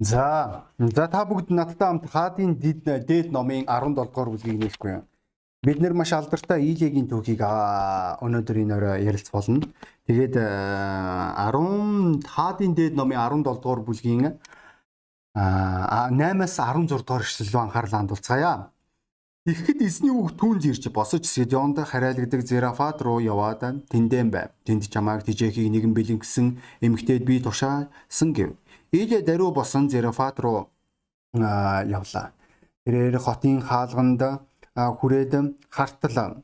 За за та бүгд надтай хамт хаадын дээд номын 17 дугаар бүлгийг нээхгүй юм. Бид нэр маш алдартай Иелийн түүхийг өнөөдөр энэ орой ярилц болно. Тэгээд 10 хаадын дээд номын 17 дугаар бүлгийн 8-аас 16 дугаар эшлэл рүү анхаарлаа хандуулцгаая. Тэгэхэд эзний үг түүнд ирж босож Сидонд харайлагддаг Зерафат руу яваад тэндэн байв. Тэнд чамааг тижээхийг нэгэн бэлэн гисэн эмгтээд би тушаасан гэв. Ийж даруй босон Зерафат руу явлаа. Тэрээр хотын хаалганд хүрээд хартал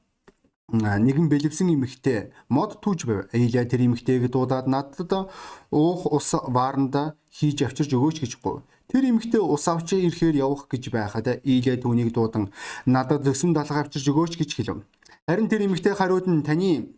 нэгэн бэлэвсэн эмэгтэй мод түүж байв. Ийля тэр эмэгтэйг дуудаад надад уух ус вааранда хийж авчирч өгөөч гэж гов. Тэр эмэгтэй ус авч ирэхээр явах гэж байхад Ийля түүнийг дуудан надад зөксөн далга авчирч өгөөч гэж хэлв. Харин тэр эмэгтэй хариуд нь таны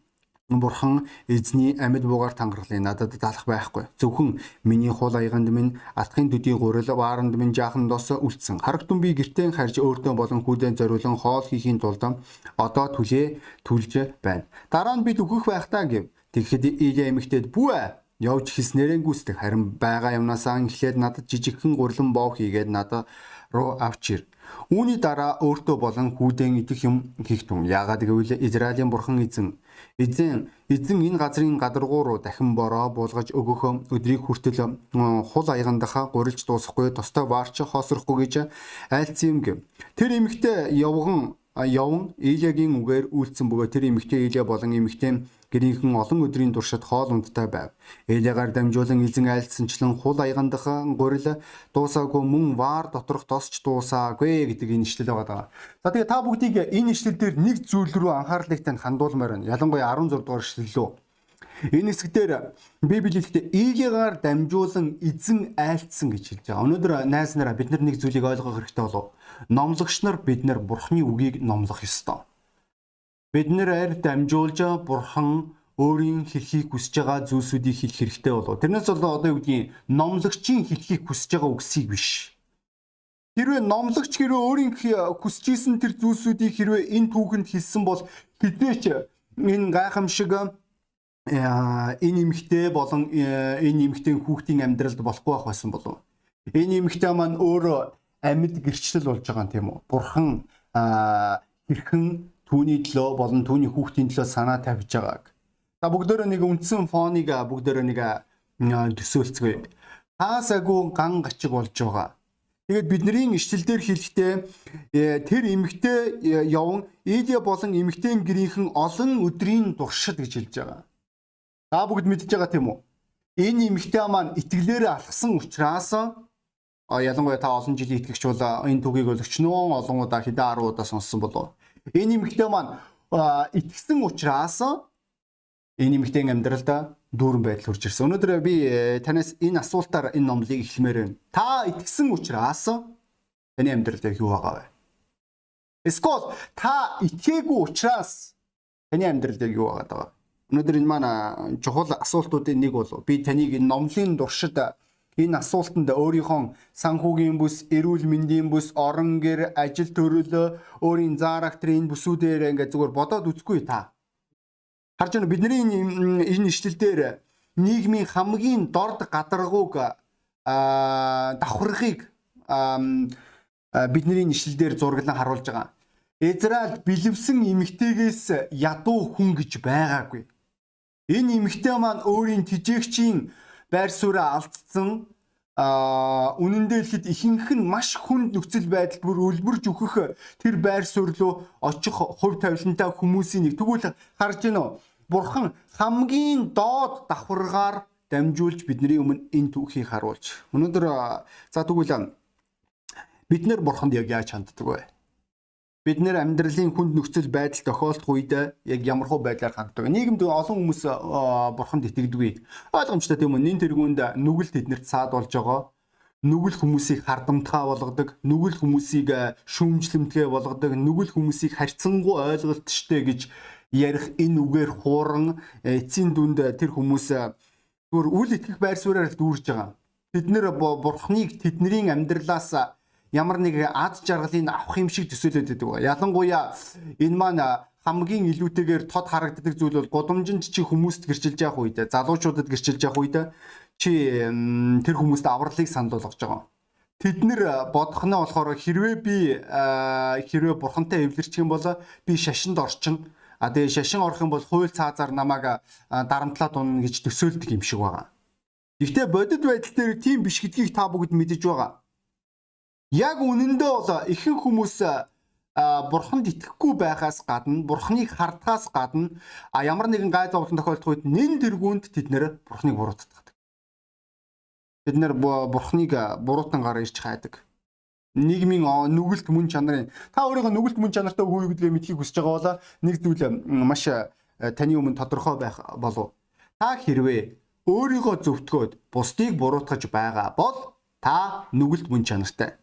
Бурхан эзний амьд буугаар тангархлыг надад далах байхгүй. Зөвхөн миний хул аяганд минь атхын төдийн гурил вааранд минь жаахан дос үлдсэн. Харагтун би гэртээ харж өөртөө болон хүүдэн зориулан хоол хийхийн тулд одоо түлээ түлж байна. Дараа нь бид өгөх байхтаа гэв. Тэгэхэд Илия эмэгтэйд бүү явж хийснээрэн гүйцэтгэх харин байгаа юмнасаа эхлээд надад жижигхэн гурлан боо хийгээд надад руу авчир. Үүний дараа өөртөө болон хүүдэн идэх юм хийх тун. Яагаад гэвэл Израилийн бурхан эзэн Эзэн эзэн энэ газрын гадаргуу руу дахин бороо буулгаж өгөх өдрийг хүртэл хул аягандахаа гурилж дуусахгүй тостой ваарч хоосрохгүй гэж айлцсан юм гэв. Тэр эмэгтэй явган явн Илиягийн үгээр үйлцсэн бөгөөд тэр эмэгтэй Илия болон эмэгтэй гэрийнхэн олон өдрийн туршид хоол ундтай байв. Элиагаар дамжуулан эзэн айлтсанчлан хул аягандах гурил дуусаагүй мөн ваар доторх тосч дуусаагүй гэдэг энэ ишлэл байгаа. За тэгээ та бүгдийг энэ ишлэл дээр нэг зүйл рүү анхаарлыг тань хандуулмаар байна. Ялангуяа 16 дугаар ишлэл лөө. Энэ хэсгээр Библи хэлэхдээ Илиягаар дамжуулан эзэн айлтсан гэж хэлж байгаа. Өнөөдөр найз нараа бид нар нэг зүйлийг ойлгох хэрэгтэй болов. Номлогч нар бид нар Бурхны үгийг номлох ёстой. Бид нэр арь дамжуулж бурхан өөрийн хэлхийг хүсэж байгаа зүйлсүүдийг хэлэх хэрэгтэй болов. Тэрнээс болоо одоо юу гэдгийг номлогчийн хэлхийг хүсэж байгаа үгсийг биш. Хэрвээ номлогч хэрвээ өөрийн хүсэж исэн тэр зүйлсүүдийг хэрвээ энэ түүхэнд хэлсэн бол хэдээч энэ гайхамшиг энэ эмэгтэй болон энэ эмэгтэй хүүхдийн амьдралд болохгүй байх байсан болов. Энэ эмэгтэй маань өөрөө амьд гэрчлэл болж байгаа юм тийм үү? Бурхан хэрхэн түүний төлөө болон түүний хүүхдийн төлөө санаа тавьж байгааг. Та бүгдөө нэг үндсэн фоныг бүгдөө нэг төсөөлцгөөе. Таасаагүй ган гачиг болж байгаа. Тэгээд бидний ишлэлдэр хэлэхдээ э, тэр эмэгтэй э, явн Илия болон эмэгтэйн гэрийнхэн олон өдрийн туршид гэж хэлж байгаа. Та бүгд мэдж байгаа тийм үү? Энэ эмэгтэй маань итгэлээрээ алхсан учраас ялангуяа та олон жилийн итгэгч бол энэ түүхийг бол өчнөө олон удаа хэдэн 10 удаа сонссон болов. Энэ эмэгтэй маань итгэсэн учраас энэ эмэгтэйн амьдралда дүүрэн байдал хүрч ирсэн. Өнөөдөр би э, танаас энэ асуултаар энэ номлыг эхлэмээр байна. Та итгэсэн учраас таны амьдралд юу байгаа вэ? Эсвэл та итгээгүй учраас таны амьдралд юу байгаа даа? Өнөөдөр энэ маань чухал асуултуудын нэг бол би таныг энэ номлын дуршид Энэ асуултанд өөрийнхөө санхүүгийн бүс, эрүүл мэндийн бүс, орон гэр, ажил төрөлөө, өөрийн зарагтрын бүсүүдээр ингээд зүгээр бодоод үзгүй та. Харж байна бидний энэ ишлэл дээр нийгмийн хамгийн дорд гадаргууг давхаргыг бидний ишлэл дээр зураглан харуулж байгаа. Израиль бэлэвсэн эмэгтэйгээс ядуу хүн гэж байгаагүй. Энэ эмэгтэй маань өөрийн тижээгчийн байр сууриа алдсан. А үнэн дээр хэд ихэнх нь маш хүнд нөхцөл байдалд бүр өлбөрж өөхөх тэр байр суурь руу очих хувь тавилантай хүмүүсийн нэг. Тэгвэл харж гинэ үү бурхан хамгийн доод давхаргаар дамжуулж бидний өмнө энэ түүхийг харуулж. Өнөөдөр за тэгвэл бид нэр бурханд яг яаж ханддаг вэ бид нэр амьдралын хүнд нөхцөл байдал тохиолдох үед яг ямархуу байдлаар ханддаг. Нийгэмд олон хүмүүс бурханд итгэдэггүй. Ойлгомжтой тийм үү? Нин тэргуунд нүгэл тэднэрт саад болж байгаа. Нүгэл хүмүүсийг хардамтгай болгодог, нүгэл хүмүүсийг шүүмжлэмтгэ болгодог, нүгэл хүмүүсийг харьцангуй ойлголттой гэж ярих энэ үгээр хууран эцсийн дүнд тэр хүмүүс зүгээр үл итгэх байр суурьаар дүүрж байгаа. Бид нэр бурхныг тэдний амьдралаас ямар нэг ад жаргалыг авах юм шиг төсөөлөд байдаг. Ялангуяа энэ маань хамгийн илүүтэйгээр тод харагддаг зүйл бол гудамжинд чи хүмүүст гэрчилж явах үед залуучуудад гэрчилж явах үед чи тэр хүмүүст авралыг санал болгож байгаа. Тэд нэр бодох нь болохоор хэрвээ би хэрвээ бурхантай эвлэрчих юм бол би шашинд орчин а тэгээ шашин орох юм бол хууль цаазаар намайг дарамтлаад унна гэж төсөөлдөг юм шиг байгаа. Гэхдээ бодит байдал дээр тийм биш гэдгийг та бүгд мэдэж байгаа. Яг үнэндээ бол ихэнх хүмүүс бурханд итгэхгүй байхаас гадна бурхныг хардхаас гадна ямар нэгэн гай зовлон тохиолдох үед нэн тэргуунд тэд нэр бурхныг буруутгадаг. Тэд нэр бурхныг буруутан гараа ирж хайдаг. Нийгмийн нүгэлт мөн чанарын та өөрийнхөө нүгэлт мөн чанартай үгүй гэдгээ мэдхийг хүсэж байгаа бол нэг зүйл маш таны өмнө тодорхой байх болов. Та хэрвээ өөрийгөө зөвтгөөд бусдыг буруутгаж байгаа бол та нүгэлт мөн чанартай.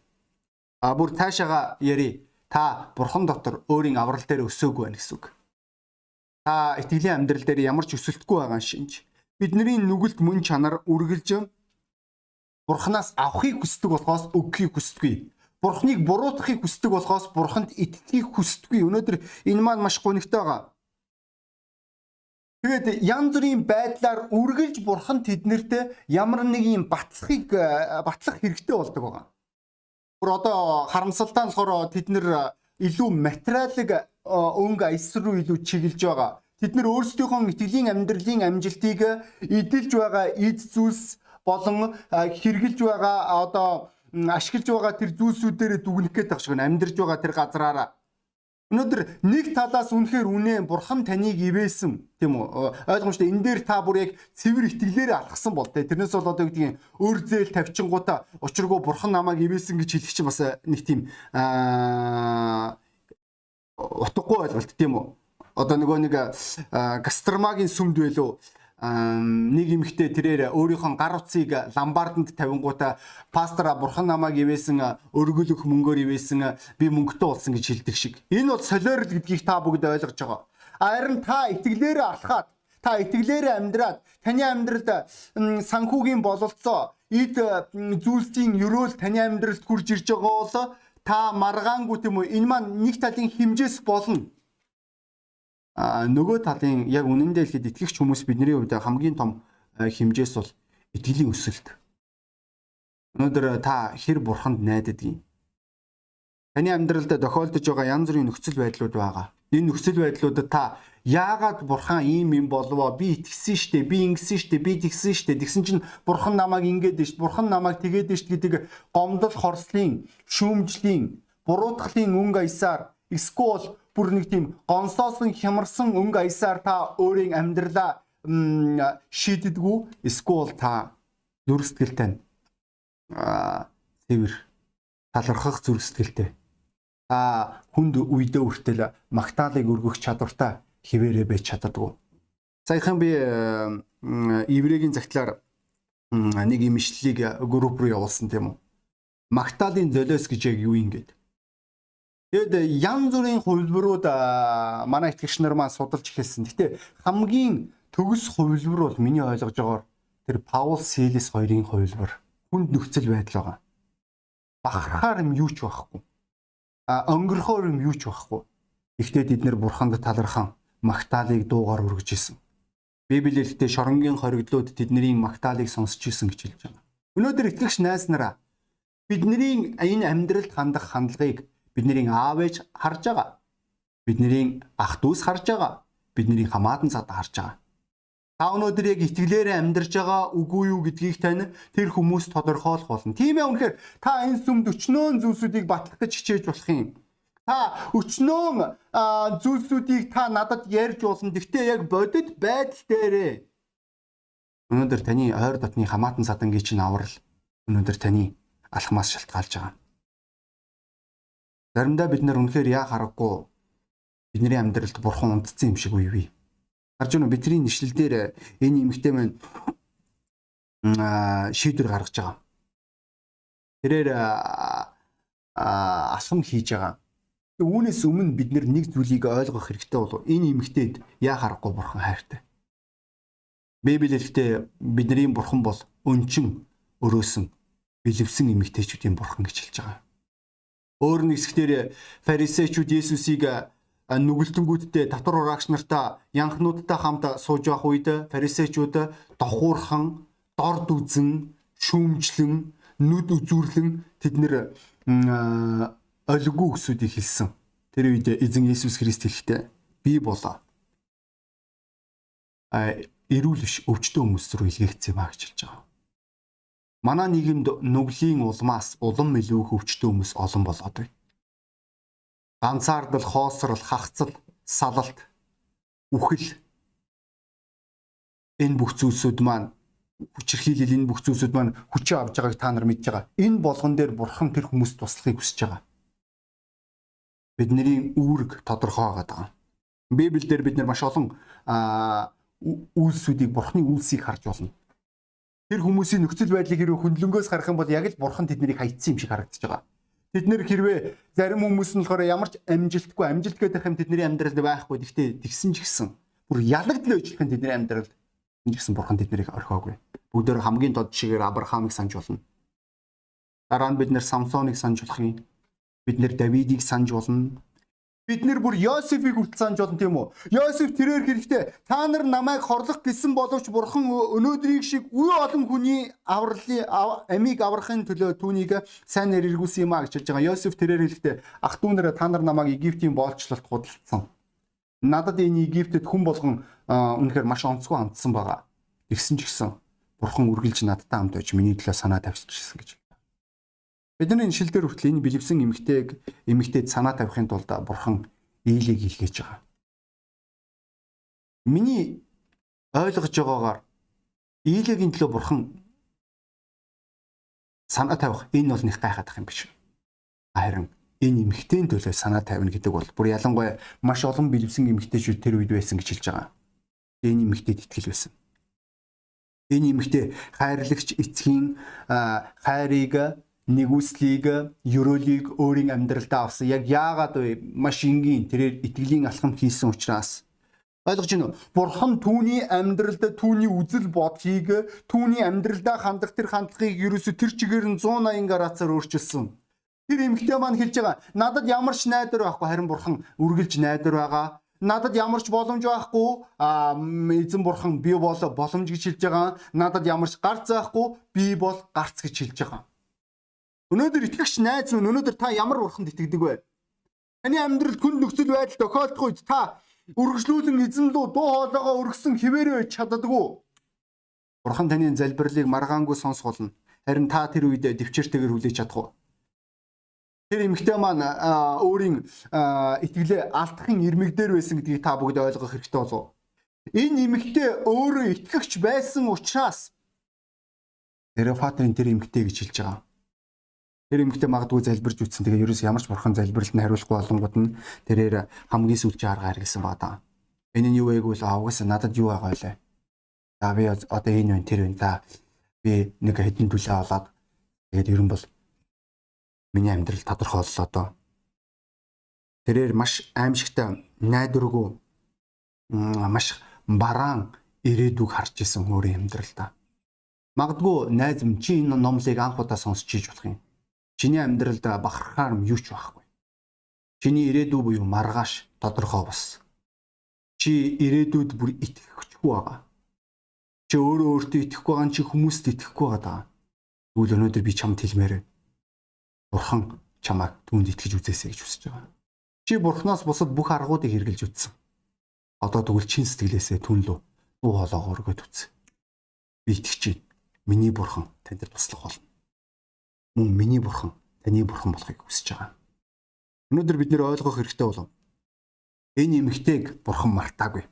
А бүр цаашаага яри та бурхан дотор өөрийн аврал дээр өсөөгүй байна гэсэн үг. Та итгэлийн амьдрал дээр ямар ч өсөлтгүй байгаа шинж. Бидний нүгэлт мөн чанар үргэлж бурханаас авахыг хүсдэг болохоос өгөхийг хүсдэггүй. Бурхныг буруутгахыг хүсдэг болохоос бурханд итгэхийг хүсдэггүй. Өнөөдөр энэ маань маш гонигтой байгаа. Тэгээд янз бүрийн байдлаар үргэлж бурхан тэднэрт ямар нэг юм батлахыг батлах хэрэгтэй болдог байгаа. Гур одоо харамсалтай нь болохоор тэд нэр илүү материалыг өнгө аяс руу илүү чиглэж байгаа. Тэд нэр өөрсдийнхөө итгэлийн амьдралын амжилтыг эдэлж байгаа эд зүйлс болон хэрглэж байгаа одоо ашиглаж байгаа тэр зүйлсүүдээр дүгнэх гээд багш гэн амьдарж байгаа тэр газраараа Өнөөдөр нэг талаас үнэхээр үнэ бурхан таныг ивээсэн тийм үү? Ойлгомжтой. Энэ дээр та бүр яг цэвэр итгэлээр алхсан бол тэ тэрнээс бол одоо гэдгийг өөр зээл тавьчингуудаа учиргүй бурхан намайг ивээсэн гэж хэлэх чинь бас нэг тийм аа утгагүй ойлголт тийм үү? Одоо нөгөө нэг гастромагийн сүмд байлуу нэг эмэгтэй тэрээр өөрийнхөө гар утсыг ламбарданд тавингуудаа пастора бурхан намайг ивээсэн өргөлөх мөнгөөр ивээсэн би мөнгөтэй болсон гэж хэлдэг шиг. Энэ бол солиорл гэдгийг та бүгд ойлгож байгаа. Харин та итгэлээрээ алхаад та итгэлээрээ амьдраад таны амьдралд санхүүгийн бололцоо эд зүйлсийн өрөөл таны амьдралд хурж ирж байгаа бол та маргаангүй тийм үү энэ маань нэг талын химжээс болно нөгөө талын яг үнэндээ хэлэхэд итгэгч хүмүүс бидний хувьд хамгийн том хэмжээс бол итгэлийн өсөлт. Өнөөдөр та хэр бурханд найддаг юм. Таны амьдралд тохиолдож байгаа янз бүрийн нөхцөл байдлууд байгаа. Энэ нөхцөл байдлуудад та яагаад бурхан ийм юм болвоо би итгэсэн штэ би ингэсэн штэ би тэгсэн штэ тэгсэн чинь бурхан намайг ингээд дэш бурхан намайг тэгээд дэш гэдэг гомдол хорслын шүүмжлийн буруутгалын өнгө аясаар эсвэл бүр нэг тийм гонсоосон хямарсан өнгө аясаар та өөрийн амьдралаа шийддэггүй эсвэл та зүрх сэтгэлтэй цэвэр талархах зүрх сэтгэлтэй та хүнд үедээ хүртэл магтаалыг өргөх чадвартай хിവэрэ байж чаддаггүй. Саяхан би еврейгийн загтлаар нэг имшлийг групп руу явуулсан тийм үү. Магтаалын золиос гэж яг юу юм гээд Тэгэд янз бүрийн хувилбарууд манай итгэгч нар маань судалж эхэлсэн. Гэтэ хамгийн төгс хувилбар бол миний ойлгож байгаагаар тэр Паул Силис хоёрын хувилбар. Хүнд нөхцөл байдал байгаа. Бахархаар юм юу ч байхгүй. А өнгөрөхөөр юм юу ч байхгүй. Гэхдээ бид нэр бурханд талархан магтаалыг дуугаар өргөж исэн. Библиэлд шоронгийн хоригдлууд тэдний магтаалыг сонсч исэн гэж хэлж байгаа. Өнөөдөр итгэгч найз нараа бидний энэ амьдралд хандах хандлагыг бидний аав ээж харж байгаа. Бидний ах дүүс харж байгаа. Бидний хамаатан цад харж байгаа. Та өнөөдөр яг итгэлээрээ амьдарч байгаа үгүй юу гэдгийг тань тэр хүмүүс тодорхойлох болно. Тийм ээ үнэхээр та энэ сүмд өчнөөн зүйлсүүдийг батлах гэж хичээж болох юм. Та өчнөөн зүйлсүүдийг та надад ярьж болно. Гэхдээ яг бодит байдал дээрээ өнөөдөр таны ойр дотны хамаатан садангийн чинь аврал өнөөдөр таны алхмаас шалтгаалж байгаа. Заримдаа бид нар үнэхээр яа харахгүй бидний амьдралд бурхан унтцсан юм шиг үе. Харж уу бидний нэшлэл дээр энэ эмэгтэй маань шийдвэр гаргаж байгаа. Тэрээр алхам хийж байгаа. Үүнээс өмнө бид нэг зүйлийг ойлгох хэрэгтэй болов. Энэ эмэгтэйд яа харахгүй бурхан хайртай. Библиэлд бидний бурхан бол өнчин өрөөсөн бэлэвсэн эмэгтэйчүүдийн бурхан гэж хэлж байгаа. Өөр нэг хэсгээр фарисеучуд Есүсийг нүгэлтэнгүүдтэй татвар ураагч нартай янхнуудтай хамт сууж байх үед фарисеучуд дохуурхан дорд үзэн, шүүмжлэн, нүд үзүүрлэн тэд нэр олиггүй өсүүдийг хэлсэн. Тэр үед эзэн Есүс Христ хэлэхдээ би болоо. А эрүүл биш өвчтөө хүмүүс рүү илгээгдсэн маа гэж хэлж байгаа. Манай нийгэмд нүглийн улмаас улам илүү өвчтөө хүмүүс олон болоод байна. Ганцаардал, хоосрол, хахацл, салалт, үхэл энэ бүх зүйлсүүд маань хүчирхийлэл энэ бүх зүйлсүүд маань хүчээ авч байгааг та нар мэдж байгаа. Энэ болгон дээр бурхан тэр хүмүүст туслахыг хүсэж байгаа. Бидний үүрэг тодорхой байгаа. Библиэлд бид нар маш олон үйлсүүдийг бурханы үйлсийг харж болно. Тэр хүмүүсийн нөхцөл байдлыг хэрвээ хөндлөнгөөс харах юм бол яг л бурхан тэднийг хайцсан юм шиг харагдаж байгаа. Тэд нэр хэрвээ зарим хүмүүс нь болохоор ямар ч амжилтгүй амжилт гэдэг юм тэдний амьдралд байхгүй. Гэхдээ тэгсэн ч гэсэн бүр ялагдл өжлөх нь тэдний амьдралд энэ гэсэн бурхан тэднийг орхиогүй. Бүгдээр хамгийн дод шигээр Авраамыг санаж болно. Дараа нь бид нэр Самсоныг санаж болох юм. Бид нэр Давидыг санаж болно. Бид нэр бүр Йосефийг хүртэл санаж болно тийм үү? Йосеф тэрээр хэрэгтэй та нар намайг хорлох гэсэн боловч бурхан өнөөдрийг шиг үе олон хүний авралын амийг аврахын төлөө түүнийг сайн нэр эргүүлсэн юм а гэж хэлж байгаа. Йосеф тэрээр хэрэгтэй ах дүү нараа та нар намайг Египтийн боолчлолт худалдсан. Надад энэ Египтэд хүн болгон үнэхээр маш онцгой хандсан байгаа. Тэгсэн ч гэсэн бурхан үргэлж надтай хамт байж миний төлөө санаа тавьчихсан гэж. Бидний энэ шил дээр хүртэл энэ билевсэн эмгтэйг эмгтээд санаа тавихын тулд бурхан ийлийг илгээж байгаа. Миний ойлгож байгаагаар ийлэгийн төлөө бурхан санаа тавих энэ бол нэг гайхаад юм биш. Харин энэ эмгтээний төлөө санаа тавина гэдэг бол бүр ялангуяа маш олон бэлэвсэн эмгтээчүүд тэр үед байсан гэж хэлж байгаа. Энэ эмгтээд итгэл байсан. Энэ эмгтээ хайрлагч эцгийн хайрыг нэгүслийг ерөөлийг өөрийн амьдралдаа авсан. Яг яагаад вэ? Маш энгийн тэрээр итгэлийн алхам хийсэн учраас Ойлгож байна уу? Бурхан түүний амьдралд түүний үзэл бодлыг түүний амьдралдаа хандах тэр хандлагыг ерөөсө тэр чигээр нь 180 градусаар өөрчилсөн. Тэр эмгтээ маань хэлж байгаа. Надад ямар ч найдар байхгүй харин бурхан үргэлж найдар байгаа. Надад ямар ч боломж байхгүй. Эзэн бурхан би бол боломж гэж хэлж байгаа. Надад ямар ч гарц байхгүй. Би бол гарц гэж хэлж байгаа. Өнөөдөр итгэгч найз минь өнөөдөр та ямар бурханд итгэдэг вэ? Таны амьдралд хүн нөхцөл байдал тохиолдох үед та үргэлжлүүлэн эзэн лөө дуу хоолойгоо өргөсөн хിവэрэ чаддаггүй. Бурхан таны залбирлыг маргаангүй сонсголно. Харин та тэр үед дэвчээртэйгээр хүлээж чадах уу? Тэр эмэгтэй маань өөрийн итгэлээ алдахын ирмэгдэр байсан гэдгийг та бүгд ойлгох хэрэгтэй болов. Энэ эмэгтэй өөрөө итгэгч байсан учраас Терафатрын тэр эмэгтэй гэж хэлж байгаа. Тэр эмэгтэй магадгүй залбирж үтсэн. Тэгээ ерөөс ямар ч бурхан залбиралтанд хариулахгүй болонгууд нь тэрээр хамгийн сүүлчийн арга харгалсан ба даа. Энэ нь юу вэ гэвэл авгаас надад юу байгаа вэ? За би одоо энэ вэ тэр вэ. За би нэг хэдэн төлөө аваад тэгээд ерөн бол миний амьдрал тодорхой боллоо доо. Тэрээр маш аимшигтай найдваргүй маш бараан ирээдүг харж исэн өөрийн амьдралдаа. Магадгүй найз минь чи энэ номлыг анх удаа сонсч иж болох юм. Чиний амьдралд бахархаар юу ч байхгүй. Чиний ирээдүй буюу маргааш тодорхой бас. Чи ирээдүйд бүр итгэхгүй байгаа. Чи өөрөө өөртөө итгэхгүй байгаа чи хүмүүст итгэхгүй байгаа. Тэгвэл өнөөдөр би чамд хэлмээр байна Бурхан чамайг түүнд итгэж үзээсэй гэж хүсэж байгаа. Чи Бурханаас бусад бүх аргуудыг хэрэгжилж үтсэн. Одоо тэгвэл чин сэтгэлээсээ түн лөө дуу хоолойгоо өргөд үз. Би итгэж байна. Миний Бурхан танд туслах болно. Мөн миний Бурхан таны Бурхан болохыг хүсэж байгаа. Өнөөдөр бид нэр ойлгох хэрэгтэй болов. Энэ эмэгтэйг Бурхан мартаагүй.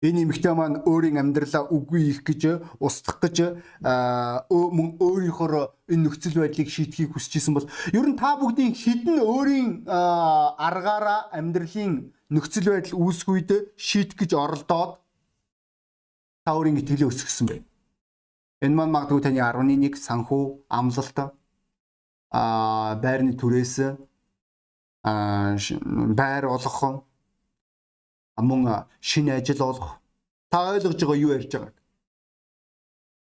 Энэ эмэгтэй маань өөрийн амьдралаа үгүй их гэж устгах гэж мөн өөрийнхөө энэ нөхцөл байдлыг шийдэхийг хүсэж исэн бол ер нь та бүгдийн хідэн өөрийн аргаараа амьдралын нөхцөл байдал үүсгүйд шийдэх гэж оролдоод та өөрийн итгэлээ өсгсөн бай. Энэ маань магадгүй таны 11 санхүү амлалт а байрны түрээс а байр олох мөн шинэ ажил олох. Та ойлгож байгаа юу ярьж байгааг.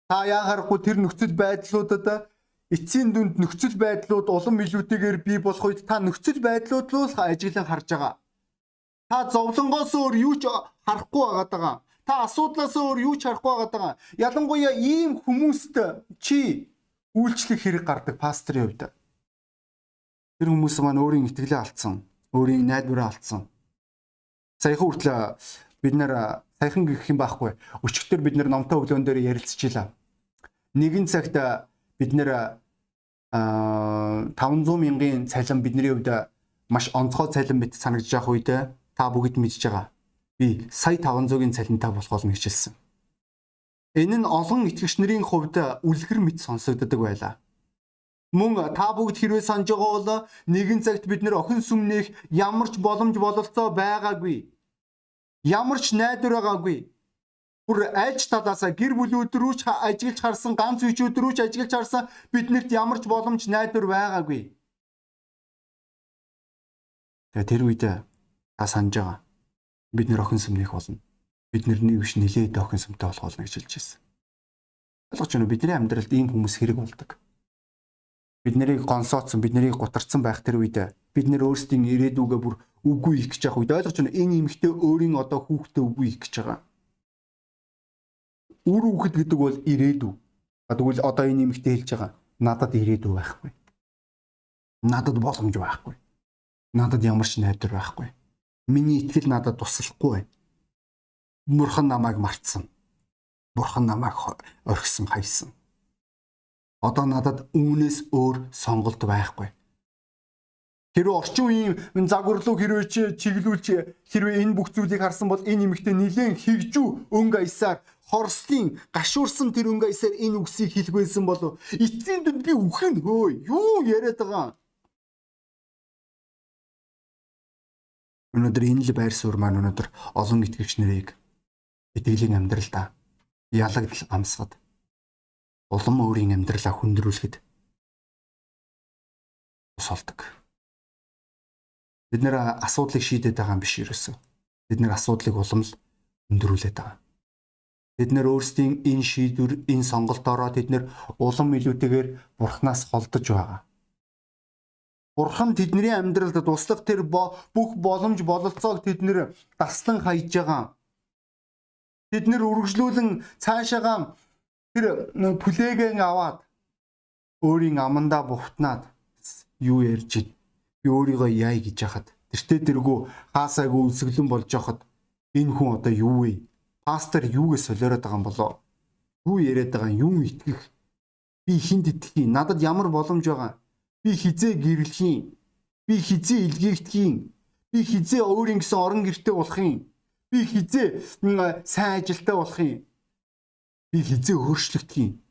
Та яахаарахгүй тэр нөхцөл байдлуудад эцсийн дүнд нөхцөл байдлууд улам илүүтэйгээр бий болох үед та нөхцөл байдлууд руу ажиглан харж байгаа. Та зовлонгоос өөр юу ч харахгүй байгаа. Та асуудлаас өөр юу ч харахгүй байгаа. Ялангуяа ийм хүмүүст чи үйлчлэх хэрэг гардаг пасторын хувьд. Тэр хүмүүс маань өөрийн итгэлээ алдсан, өөрийн найдвараа алдсан. Саяхан хүртэл бид нэр саяхан гэх юм байхгүй. Өчигдөр бид нэр номтой өглөөн дээр ярилцчихлаа. Нэгэн цагт бид нэр 500 мянган цалин бидний хувьд маш онцгой цалин мэт санагдаж байх үед та бүгд мэдж байгаа. Би сая 500-ийн цалинтай болох болно хичээлсэн. Энэ нь олон итгэгч нарын хувьд үлгэр мэт сонсогддог байлаа. Мөн та бүгд хэрвээ санаж байгаа бол нэгэн цагт бид нэр охин сүмнэх ямар ч боломж бололцоо байгаагүй. Ямар ч найдвар байгаагүй. Бүр альж талаасаа гэр бүлүүд рүү ч ажиглаж харсан, ганц үчүүд рүү ч ажиглаж харсан биднэрт ямар ч боломж найдвар байгаагүй. Тэгээ тэр үед та санаж байгаа. Бид нэр охин сүмнэх болно бид нэрний биш нилээд охин сүмтэй болох болно гэж хэлж ирсэн. Ойлгож байна уу? Бидний амьдралд ийм хүмүүс хэрэг болдог. Бид нарыг гонсооцсон, бид нарыг гутарсан байх тэр үед бид нэр өөрсдийн ирээдүгөө бүр үгүй их гэж явах үед ойлгож байна. Энэ эмэгтэй өөрийн одоо хүүхдээ үгүй их гэж байгаа. Үр хүүхэд гэдэг бол ирээдүй. Тэгвэл одоо энэ эмэгтэй хэлж байгаа. Надад ирээдүй байхгүй. Надад боломж байхгүй. Надад ямар ч найдвар байхгүй. Миний итгэл надад туслахгүй байна Бурхан намайг мартсан. Бурхан намайг орхисон хайсан. Одоо надад үүнээс өөр сонголт байхгүй. Хэрвээ орчин үеийн загварлуу хэрвээ чи чиглүүлж хэрвээ энэ бүх зүйлийг харсан бол энэ нэмэгтэй нилээн хигжүү өнгө аясаар хорслын гашуурсан тэр өнгө аясаар энэ үгсийг хэлэх байсан болов эцсийн дүнд би үхэн хөө юу яриад байгаа Өнөөдөр энэ л байр суурь маань өнөөдөр олон итгэгч нарыг итгэлийн амьдралдаа ялагдал амсгад улам өөрийн амьдралаа хүндрүүлэхэд тусалдаг. Бид нэр асуудлыг шийдээд байгаа юм биш ерөөсөө. Бид нэр асуудлыг улам л хүндрүүлээд байгаа. Бид нэр өөрсдийн энэ шийдвэр, энэ сонголтоороо тэд нэр улам илүүтэйгээр бурхнаас холдож байгаа. Бурхан тэдний амьдралд туслах тэр бүх боломж бололцоог тэд нэр даслан хайж байгаа Бид нэр үргэлжлүүлэн цаашаага тэр плэйгэн аваад өөрийн амандаа бухтнаад юу ярьж би өөрийгөө яй гэж яхад тэртээ тэргүй хаасаагүй үлсгэлэн болж яхад энэ хүн одоо юу вэ? Пастор юугээ солиороод байгаа юм болоо? Юу яриад байгаа юм? Юу итгэх? Би хинд итгэх юм? Надад ямар боломж байгаа? Би хизээ юм? Би хизээ илгээгдэх юм? Би хизээ өөрийн гэсэн орон гэртээ болох юм? Би хизээ сайн ажилтаа болох юм. Би хизээ өөрчлөгдөх юм.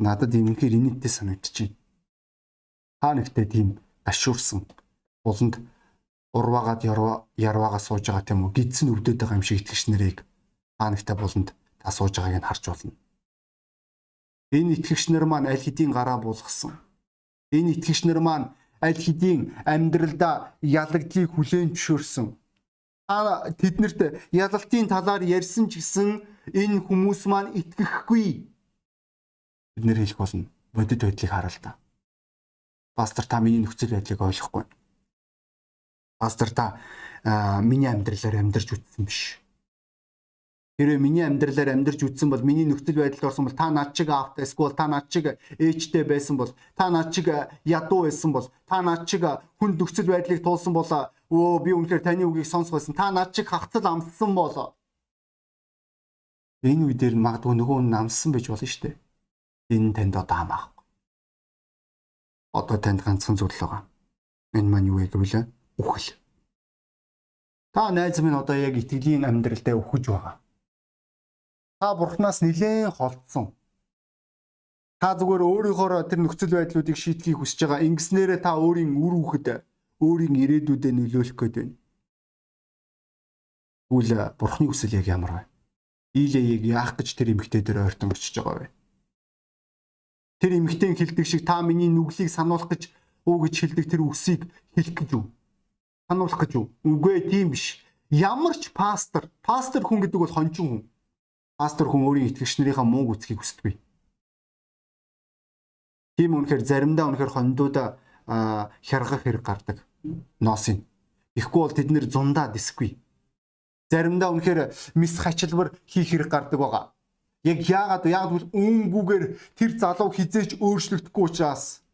Надад юмхээр инээдтэй санагдчихэв. Та нэгтээ тийм ашуурсан буланд урваагаад ярваагаа сууж байгаа тийм үү гидсэн өвдөд байгаа юм шиг итгэж нарыг та нэгтээ буланд та сууж байгааг нь харж болно. Энэ итгэгч нар маань аль хэдийн гараа буулгасан. Энэ итгэгч нар маань аль хэдийн амьдралдаа ялагдлыг хүлээн зөвшөөрсөн тэднэрт ялалтын талаар ярьсан ч гэсэн энэ хүмүүс маань итгэхгүй. Бид нэр хэлэх болно. Бодит байдлыг хараа л та. Пастор та миний нөхцөл байдлыг ойлгохгүй. Пастор та миний амьдралаар амьдарч үтсэн биш. Хэрвээ миний амьдралаар амьдарч үтсэн бол миний нөхцөл байдалд орсон бол та над чиг аавтай эсвэл та над чиг ээжтэй байсан бол та над чиг ядуу байсан бол та над чиг хүнд нөхцөл байдлыг туулсан бол өө би үнэхээр таны үгийг сонсгосон. Та над чиг хавцал амссан болоо. Энэ үедэр магадгүй нөгөө нь намссан байж болно шүү дээ. Энэ танд одоо хамаахгүй. Одоо танд ганцхан зүйл байгаа. Энэ маань юу вэ гэвэл үхэл. Та найз минь одоо яг итгэлийн амьдралдаа үхэж байгаа. Та бурхнаас нилээн холдсон. Та зүгээр өөрийнхөө тэр нөхцөл байдлуудыг шийдэхийг хүсэж байгаа. Ингэснээрээ та өөрийн үр хүүхэд өөрийн ирээдүйдээ нөлөөлөх гээд байна. Тэгвэл бурхны хүсэл яг ямар вэ? Ийлэгийг яах гэж тэр эмэгтэй дээр ойртон очиж байгаа вэ? Тэр эмэгтэй хэлдэг шиг та миний нүглийг сануулах гэж уу гэж хэлдэг тэр үгсийг хэлэх гэж үү? Сануулах гэж үү? Үгүй ээ, тийм биш. Ямар ч пастор, пастор хүн гэдэг бол хончин хүн. Пастор хүн өөрийн итгэгч нарынхаа муу үсгийг хүсдэг. Тийм үнэхээр заримдаа үнэхээр хондуудаа хяргах хэрэг гардаг. Носын. Ихгүй бол тэд нэр зундаа дисгүй. Заримдаа үнэхээр мис хачилбар хийх хэрэг гардаг байгаа. Яг яагаад яагаад бол үүнгүүгээр тэр залуу хизээч өөрчлөгдөхгүй учраас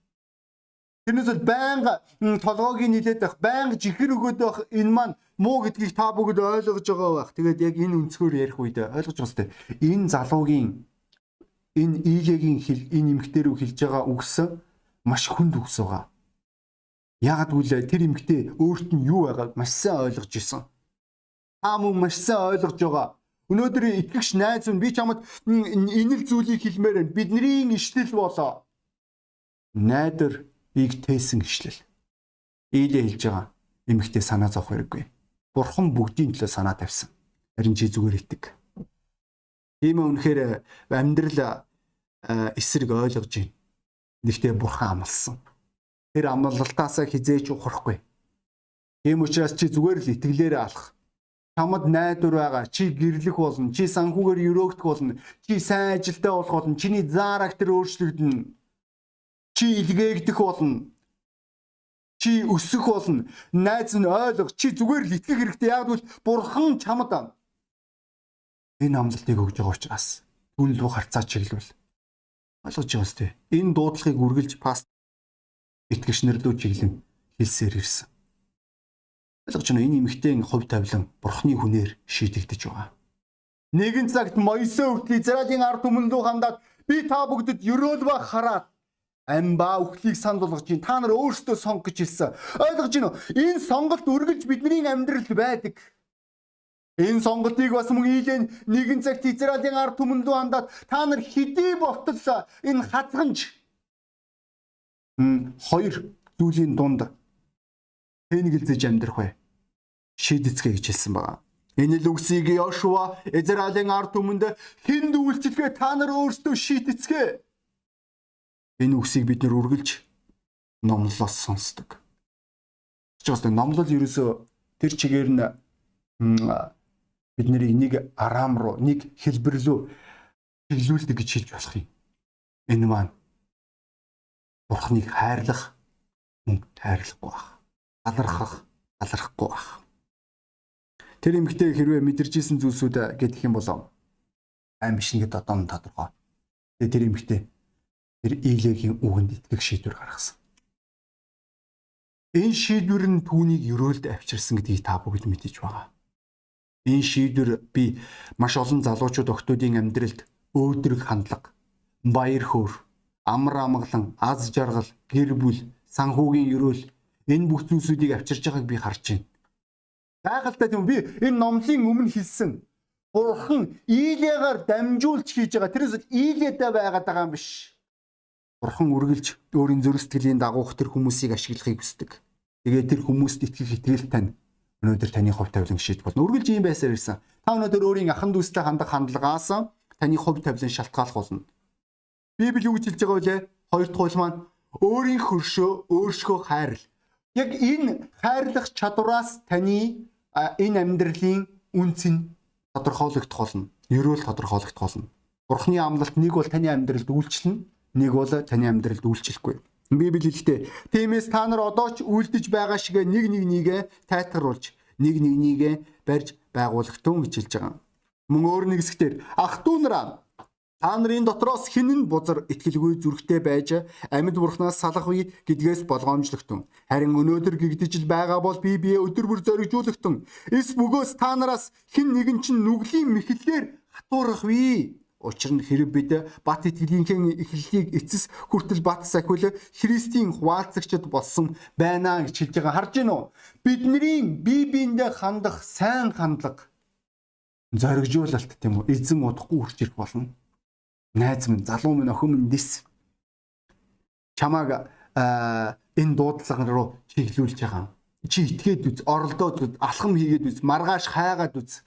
Тэрнээс бол байнга толгойг нийлээд байх, байнга жихэр өгөөд байх энэ маань муу гэдгийг та бүгд ойлгож байгаа байх. Тэгээд яг энэ өнцгөр ярих үед ойлгож байгаа сте. Энэ залуугийн энэ ийлэгийн хэл энэ эмгтэр рүү хэлж байгаа үгс маш хүнд үгс байгаа. Яагад үл тэр эмгтээ өөрт нь юу байгааг маш сайн ойлгож исэн. Та мөн маш сайн ойлгож байгаа. Өнөөдөр итгэгч найз минь би чамд энэ л зүйлийг хэлмээр байна. Бидний ишлэл болоо. Найдар ийг тээсэн ишлэл. Ийлээ хэлж байгаа эмэгтэй санаа зовх хэрэггүй. Бурхан бүгдийн төлөө санаа тавьсан. Харин чи зүгээр итэг. Тийм үнэхээр амьдрал эсрэг ойлгож байна. Нэгтээ бурхан амлсан. Тэр амлалтаасаа хизээч ухрахгүй. Тийм учраас чи зүгээр л итгэлээрээ алах. Чамд найдвар байгаа. Чи гэрлэх болно. Чи санхүүгээр өрөөгдөх болно. Чи сайн ажилдаа болох болно. Чиний зарактер өөрчлөгдөнө Чи илгээгдэх болно. Чи өсөх болно. Найз нь ойлго. Чи зүгээр л итгэх хэрэгтэй. Яг бол бурхан чамд энэ амлалтыг өгж байгаа учраас түн лүү харцаа чиглэвэл ойлгож байгаа сте. Энэ дуудлагыг үргэлж паст итгэгч нэрлүү чиглэн хэлсээр ирсэн. Ойлгож байна энэ эмэгтэй хувь тавилан бурхны хүнээр шийдэгдэж байгаа. Нэгэн цагт Моисе хүртэл Израилийн ард түмэн рүү хандаад би та бүгдэд ерөөл ба хараад амба өхлийг санд болгож чинь та нар өөрсдөө сонг гэж хэлсэн. Ойлгож байна уу? Энэ сонголт үргэлж бидний амьдралд байдаг. Энэ сонголтыг бас мөн ийлэн нэгэн цагт Израилийн ард түмэнд рүү хандаад та нар хэдий болтол энэ хазганж хоёр зүйлийн дунд тэнэгэлзэж амьдрах бай. Шийдэцгээ гэж хэлсэн байгаа. Энэ л үгсийг Йошуа Израилийн ард түмэнд хэн дүүлчилгээ та нар өөрсдөө шийдэцгээ Энэ үгсийг бид нэр үргэлж номлолоос сонсдог. Чигээс номлол ерөөсөө тэр чигээр нь бид нарыг нэг араам руу, нэг хэлбэр рүү чиглүүлдэг гэж хэлж болох юм. Энэ маань Бурхныг хайрлах мөн хайрлахгүй байх. Алархах, алархахгүй байх. Тэр эмгтээ хэрвээ мэдэрчсэн зүйлсүүд гэдэг юм бол аим биш нэгэд одоо нь тодорхой. Тэгээ тэр эмгтээ тэр Илегийн үгэнд итгэх шийдвэр гаргасан. Энэ шийдвэр нь түүнийг өрөөлд авчирсан гэдгийг та бүгд мэдэж байгаа. Энэ шийдвэр би маш олон залуучууд охтуудын амьдралд өөдрөг хандлага, баяр хөөр, амар амгалан, аз жаргал, гэр бүл, санхүүгийн өрөөл энэ бүх зүйлсүүдийг авчирж байгааг би харж байна. Гайхалтай тийм би энэ номлын өмнө хэлсэн. Бурхан Илиягаар дамжуулж хийж байгаа. Тэрээс Илияда байгаад байгаа юм биш Бурхан үргэлж өөрийн зүрх сэтгэлийн дагуух тэр хүмүүсийг ашиглахыг хүсдэг. Тэгээд тэр хүмүүст итгэх итгэл тань өнөөдөр таны хувь тавилан шийд болно. Үргэлж ийм байсаар ирсэн. Та өнөөдөр өөрийн ахан дүүстэй хандах хандлагаас таны хувь тавилан шалтгаалх болно. Библи юу гэж хэлж байгаа вэ? Хоёр дахь хууль маань өөрийн хөршөө өөрсгөө хайрл. Яг энэ хайрлах чадвараас таны энэ амьдралын үнц нь тодорхойлогдох болно. Ерөөл тодорхойлогдох болно. Бурхны амлалт нэг бол таны амьдралд үйлчлэнэ нэг бол таны амьдралд үйлчлэхгүй. Библи хэлэхдээ тиймээс та нар одоо ч үйлдэж байгаа шиг нэг нэг нэгэ тайтгаруулж нэг нэг нэгэ барьж байгуулах тун гэж хэлж байгаа. Мөн өөр нэг хэсгээр ах トゥ нараа та нарын дотроос нь бузар итгэлгүй зүрхтэй байж амьд бурхнаас салах үе гэдгээс болгоомжлогтун. Харин өнөөдөр гэгдэж байгаа бол би бие өдөр бүр зоригжуулагтун. Эс бөгөөс та нараас хэн нэгэн чинь нүглийн мэхлэлээр хатуурах вэ? Учир нь хэрэг бид бат итгэлийнхээ эхлэлийг эцэс хүртэл бат сахиул Христийн хуваалцагчд болсон байна гэж хэлж байгаа харж гинөө. Бидний бие биендээ хандах сайн хандлага зоригжуулалт тийм үү эзэн удахгүй хүрч ирэх болно. Найз минь, залуу минь, охин минь дэс чамааг энэ дуудлага руу чиглүүлж байгаа. Чи итгээд үз, оролдоод үз, алхам хийгээд үз, маргааш хайгаад үз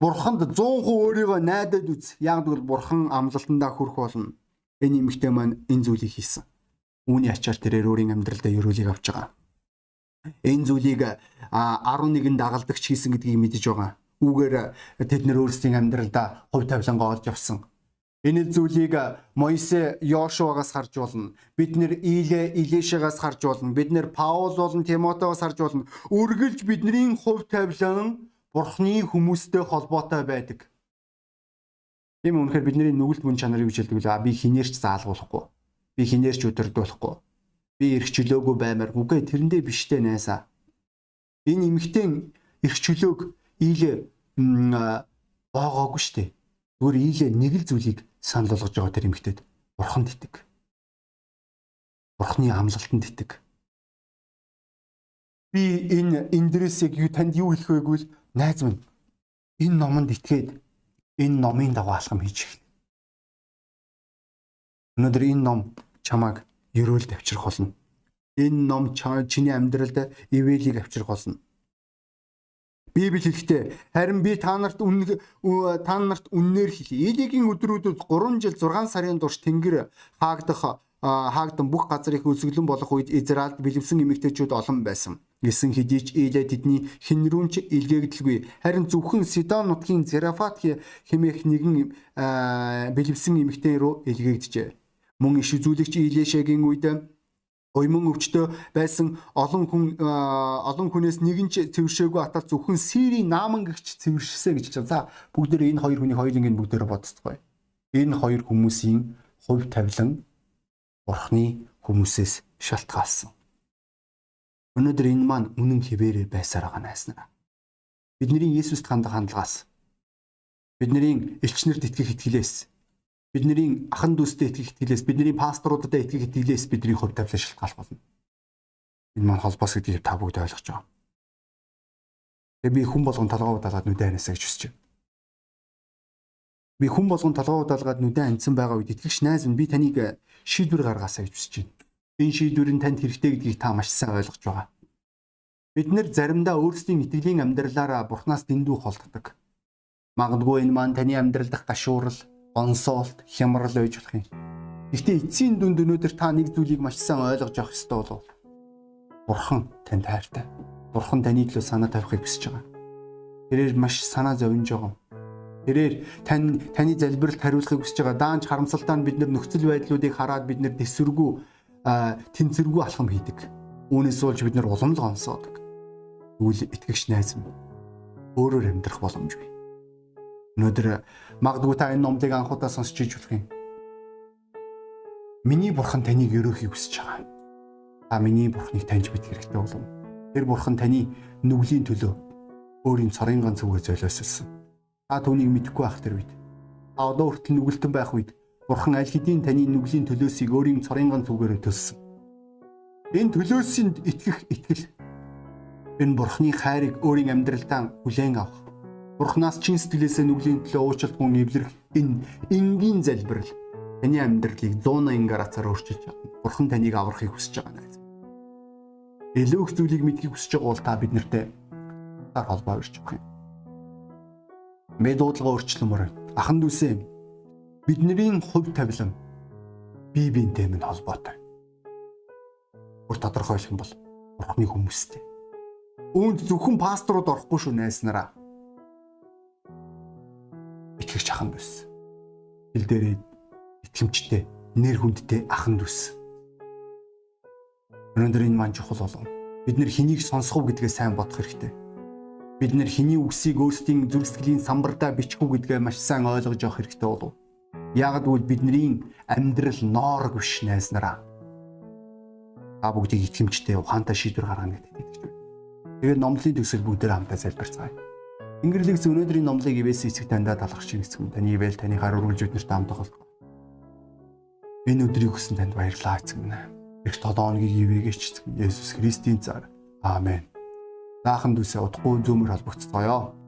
Бурханд 100% өөрийгөө найдаад үз. Яг бол бурхан амлалтандаа хүрэх болно. Энэ эмэгтэй маань энэ зүйлийг хийсэн. Үүний ачаар тэрээр өөрийн амьдралдаа ерөөлийг авч байгаа. Энэ зүйлийг 11 дагалдагч хийсэн гэдгийг мэдэж байгаа. Үүгээр тэд нэр өөрсдийн амьдралдаа хувь тавилангаа олж авсан. Энэ зүйлийг Моисе Йошуагаас харж болно. Бид нэр Иле Илешагаас харж болно. Бид нэр Паул болон Тимотеос харж болно. Үргэлж бидний хувь тавилан Бурхны хүмүүстэй холбоотой байдаг. Тийм үнэхээр бидний нүгэлт мөн чанарыг үжилдэг л би хинээрч заалгуулахгүй. Би хинээрч өдөрдүүлэхгүй. Би эрх чөлөөгүй баймаар үгүй тэрэндээ биштэй найсаа. Энэ эмгтэн эрх чөлөөг ийлээ боогоогүй штэ. Зүгээр ийлээ нэг л зүйлийг санал болгож байгаа тэр эмгтэд бурханд итэг. Бурхны амлалтанд итэг. Би энэ эндрэс яг юу танд юу хэлэх вэ гэвэл найз минь энэ номонд итгээд энэ номын дагуу алхам хийж эхэлнэ. Өнөөдөр энэ ном чамайг ерөөлд авчрах болно. Энэ ном чиний амьдралд ивэлийг авчрах болно. Библи хэлэхдээ харин би та нарт үн та нарт үннээр хэлье. Элигийн өдрүүдэд 3 жил 6 сарын турш тэнгэр хаагдах хаагдан бүх газар их өсөглөн болох үед Израильд бэлэвсэн эмэгтэйчүүд олон байсан. Гэсэн хэдий ч Илэ тэдний хинрүүнч илгээгдэлгүй. Харин зөвхөн Сидон нутгийн Зерафат хэмээх нэгэн бэлэвсэн эмэгтэй рүү илгээгдэжээ. Мөн иш үзүүлэгч Илешагийн үед Уйман өвчтөө байсан олон хүн олон хүнээс нэгэн ч цэвэршээгүй атал зөвхөн Сирийн нааман гэгч цэвэршсэ гэж байна. За бүгд энэ хоёр хүний хоёрын бүгдээр бодцгоё. Энэ хоёр хүмүүсийн хувь тавилан Бурхны хүмүүсээс шалтгаалсан. Өнөөдөр энэ маань үнэн хിവэрээр байсаар байгаа найснаа. Бидний Есүст хандах хандлагаас бидний элчнэрд итгэх итгэлээс бидний ахан дүүстэй итгэх итгэлээс бидний пасторудад итгэх итгэлээс бидний хувь тавилан шалтгаалх болно. Энэ маань холбоос гэдгийг та бүгд ойлгож байгаа. Тэгээ би хүн болгон толгоо удаалгаад нүдэ ханасаа гэж хүсэж байна. Би хүн болгон толгоо удаалгаад нүдэ хандсан байгаа үед итгэгч найз минь би таныг шийдвэр гаргаасаа гэж хүсэж байна. Энэ шийдвэр нь танд хэрэгтэй гэдгийг та маш сайн ойлгож байгаа. Бид нэр заримдаа өөрсдийн итгэлийн амьдралаараа Бурханаас дэндүү холддог. Магадгүй энэ маань таны амьдрал дах гашуурал онсоолт, хямрал байж болох юм. Гэхдээ эцсийн дүнд өнөөдөр та нэг зүйлийг маш сайн ойлгож авах ёстой болов. Бурхан танд хайртай. Бурхан таны төлөө санаа тавихыг хүсэж байгаа. Тэрээр маш санаа зовж байгаа. Тэрээр тань таны залбиралд хариулахыг хүсэж байгаа. Даанч харамсалтай нь бид нөхцөл байдлуудыг хараад бид нар тэнцвэргүй алхам хийдэг. Үүнээс болж бид нар уламжлал онсоодог. Тэгвэл итгэгч найз минь өөрөөр амьдрах боломжгүй. Өнөөдөр магадгүй та энэ номлыг анхудаа сонсч иж болох юм. Миний бурхан таныг өрөөхийг хүсэж байгаа. Та миний бурханыг таньж мэдэх хэрэгтэй болов. Тэр бурхан таны нүглийн төлөө өөрийн цорын ганц үгээр золиослсон. Та түүнийг мэдэхгүй байх тэр үед. Та одоо хүртэл нүгэлтэн байх үед бурхан аль хэдийн таны нүглийн төлөөсийг өөрийн цорын ганц үгээр төлсөн. Энэ төлөөсөнд итгэх итгэл энэ бурхны хайрыг өөрийн амьдралдаа хүлээн авах Бурханаас чин сэтгэлээсээ нүглийн төлөө уучлалтгүй эвлэрэх энэ энгийн залбирал таны амьдралыг 180 градусаар өөрчилж чадна. Бурхан таныг аврахыг хүсэж байгаа найз. Илүү их зүйлийг мэдхийг хүсэж байгаа бол та бид нартэй таар холбоо өрч өгөх юм. Мэ дуудлага өөрчлөмөр ахан дүүсээ бидний хувь тавилан бие биентэй минь холбоотой. Бүр тодорхойлох юм бол Бурхны хүмүүстэй. Үүнд зөвхөн пасторууд орохгүй шүү найснараа итгэгч ахын дүүс. Хил дээрээ итгэмжтэй, нэр хүндтэй ахын дүүс. Өнөөдөр энэ маань чухал болов. Бид нэр хэнийг сонсох уу гэдгээ сайн бодох хэрэгтэй. Бид нэр хэний үгсийг өөрсдийн зүрх сэтгэлийн самбардаа бичих үү гэдгээ маш сайн ойлгож авах хэрэгтэй болов. Яг гэвэл бидний амьдрал ноорг биш найснараа. Та бүгдийг итгэмжтэй ухаантай шийдвэр гаргана гэдэг итгэж байна. Тэгээд номлын төгсөл бүгдээр хамтаа залбирцгаая. Ингэрлэгс өнөөдрийн номлыг ивэс эцэг таньда талах шиг эцэг таны ивэл таны хар өргөлж биднэрт хамт тоглох. Энэ өдрийг хүсэн танд баярлалаа эцэг минь. Их 7 хоногийн ивэгээч эцэг Есүс Христийн цаар. Аамен. Наахан дүүсээ утгагүй зөөмөр холбогцгоё.